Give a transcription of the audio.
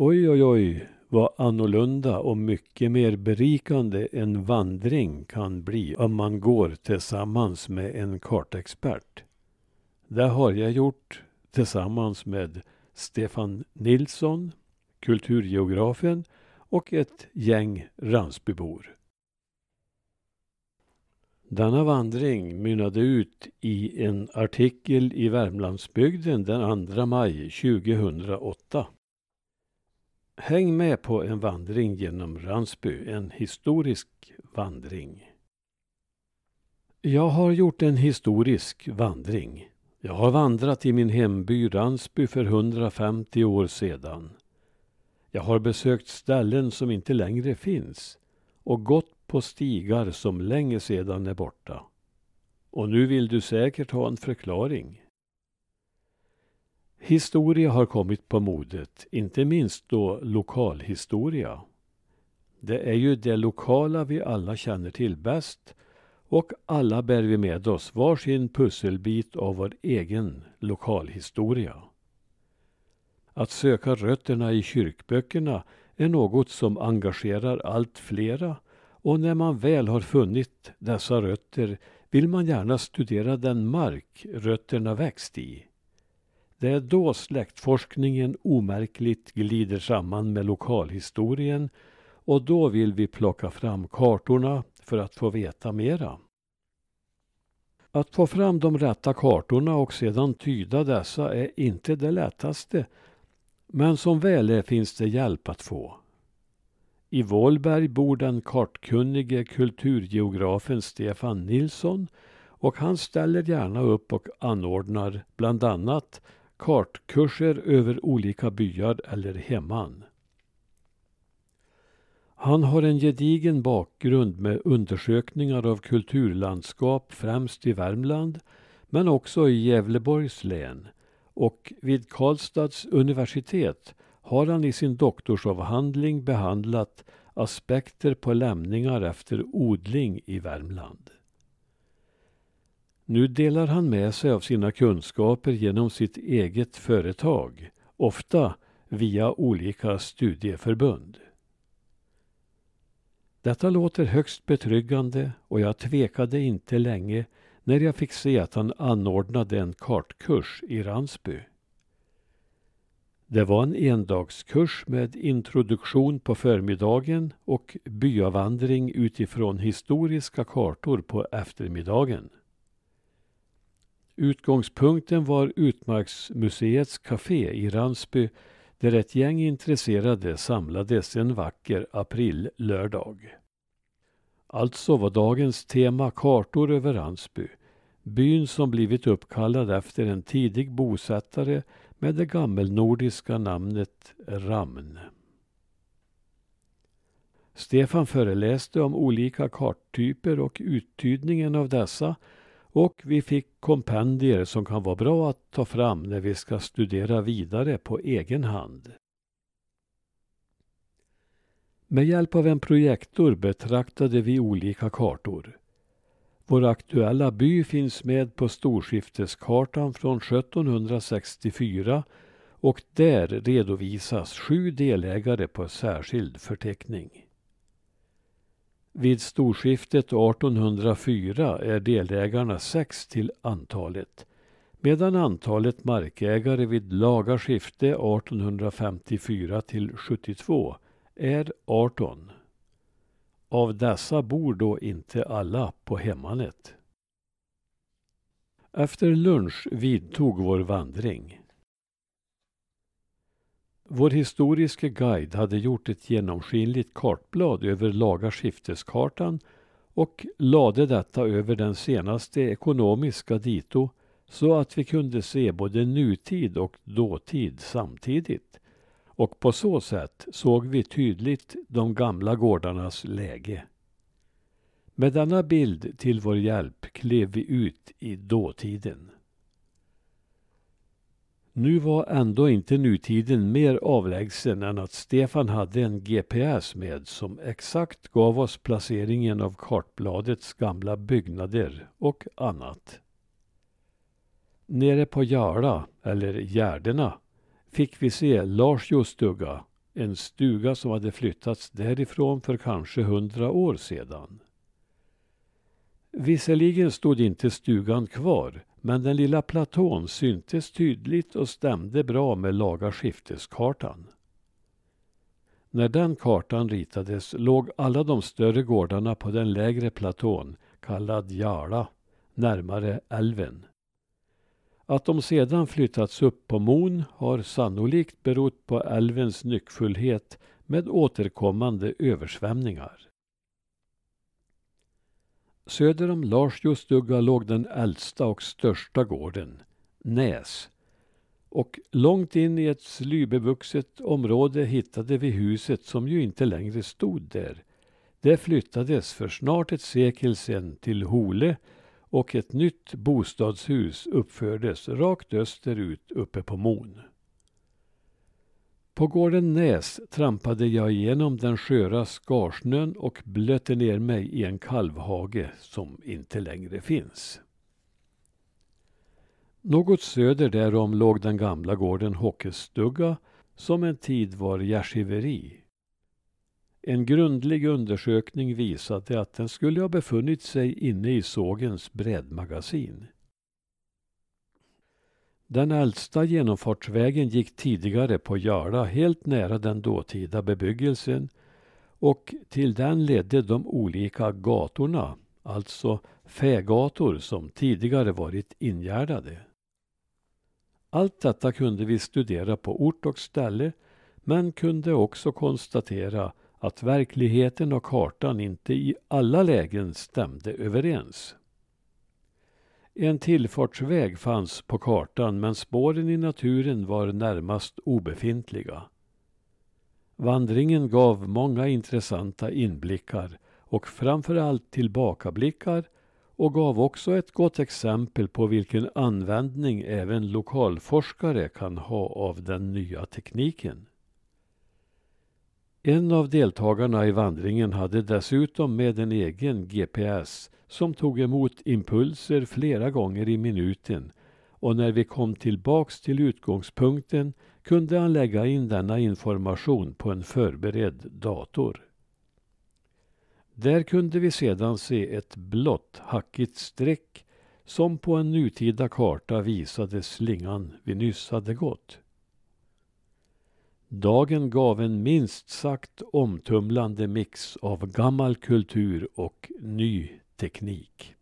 oj oj oj vad annorlunda och mycket mer berikande en vandring kan bli om man går tillsammans med en kartexpert. Det har jag gjort tillsammans med Stefan Nilsson, kulturgeografen och ett gäng Ransbybor. Denna vandring mynnade ut i en artikel i Värmlandsbygden den 2 maj 2008. Häng med på en vandring genom Ransby, en historisk vandring. Jag har gjort en historisk vandring. Jag har vandrat i min hemby Ransby för 150 år sedan. Jag har besökt ställen som inte längre finns och gått på stigar som länge sedan är borta. Och nu vill du säkert ha en förklaring. Historia har kommit på modet, inte minst då lokalhistoria. Det är ju det lokala vi alla känner till bäst och alla bär vi med oss varsin pusselbit av vår egen lokalhistoria. Att söka rötterna i kyrkböckerna är något som engagerar allt flera och när man väl har funnit dessa rötter vill man gärna studera den mark rötterna växt i. Det är då släktforskningen omärkligt glider samman med lokalhistorien och då vill vi plocka fram kartorna för att få veta mera. Att få fram de rätta kartorna och sedan tyda dessa är inte det lättaste men som väl är finns det hjälp att få. I Vålberg bor den kartkunnige kulturgeografen Stefan Nilsson och han ställer gärna upp och anordnar bland annat kartkurser över olika byar eller hemman. Han har en gedigen bakgrund med undersökningar av kulturlandskap främst i Värmland men också i Gävleborgs län och vid Karlstads universitet har han i sin doktorsavhandling behandlat aspekter på lämningar efter odling i Värmland. Nu delar han med sig av sina kunskaper genom sitt eget företag, ofta via olika studieförbund. Detta låter högst betryggande och jag tvekade inte länge när jag fick se att han anordnade en kartkurs i Ransby. Det var en endagskurs med introduktion på förmiddagen och byavandring utifrån historiska kartor på eftermiddagen. Utgångspunkten var Utmarksmuseets café i Ransby där ett gäng intresserade samlades en vacker aprillördag. Alltså var dagens tema kartor över Ransby, byn som blivit uppkallad efter en tidig bosättare med det gammelnordiska namnet Ramn. Stefan föreläste om olika karttyper och uttydningen av dessa och vi fick kompendier som kan vara bra att ta fram när vi ska studera vidare på egen hand. Med hjälp av en projektor betraktade vi olika kartor. Vår aktuella by finns med på storskifteskartan från 1764 och där redovisas sju delägare på särskild förteckning. Vid storskiftet 1804 är delägarna sex till antalet medan antalet markägare vid laga skifte 1854 till 72 är 18. Av dessa bor då inte alla på hemmanet. Efter lunch vidtog vår vandring. Vår historiske guide hade gjort ett genomskinligt kartblad över laga skifteskartan och lade detta över den senaste ekonomiska dito så att vi kunde se både nutid och dåtid samtidigt. Och på så sätt såg vi tydligt de gamla gårdarnas läge. Med denna bild till vår hjälp klev vi ut i dåtiden. Nu var ändå inte nutiden mer avlägsen än att Stefan hade en GPS med som exakt gav oss placeringen av kartbladets gamla byggnader och annat. Nere på Järla, eller Gärdena, fick vi se Lars stuga, En stuga som hade flyttats därifrån för kanske hundra år sedan. Visserligen stod inte stugan kvar, men den lilla platån syntes tydligt och stämde bra med laga skifteskartan. När den kartan ritades låg alla de större gårdarna på den lägre platån, kallad Jala, närmare älven. Att de sedan flyttats upp på Mon har sannolikt berott på älvens nyckfullhet med återkommande översvämningar. Söder om Larsjostugga låg den äldsta och största gården, Näs. Och långt in i ett slybevuxet område hittade vi huset som ju inte längre stod där. Det flyttades för snart ett sekel sedan till Hole och ett nytt bostadshus uppfördes rakt österut uppe på Mon. På gården Näs trampade jag igenom den sköra skarsnön och blötte ner mig i en kalvhage som inte längre finns. Något söder därom låg den gamla gården Hockestugga som en tid var gärsgiveri. En grundlig undersökning visade att den skulle ha befunnit sig inne i sågens brädmagasin. Den äldsta genomfartsvägen gick tidigare på Jala helt nära den dåtida bebyggelsen och till den ledde de olika gatorna, alltså fägator som tidigare varit ingärdade. Allt detta kunde vi studera på ort och ställe men kunde också konstatera att verkligheten och kartan inte i alla lägen stämde överens. En tillfartsväg fanns på kartan men spåren i naturen var närmast obefintliga. Vandringen gav många intressanta inblickar och framförallt tillbakablickar och gav också ett gott exempel på vilken användning även lokalforskare kan ha av den nya tekniken. En av deltagarna i vandringen hade dessutom med en egen GPS som tog emot impulser flera gånger i minuten och när vi kom tillbaks till utgångspunkten kunde han lägga in denna information på en förberedd dator. Där kunde vi sedan se ett blått hackigt streck som på en nutida karta visade slingan vi nyss hade gått. Dagen gav en minst sagt omtumlande mix av gammal kultur och ny teknik.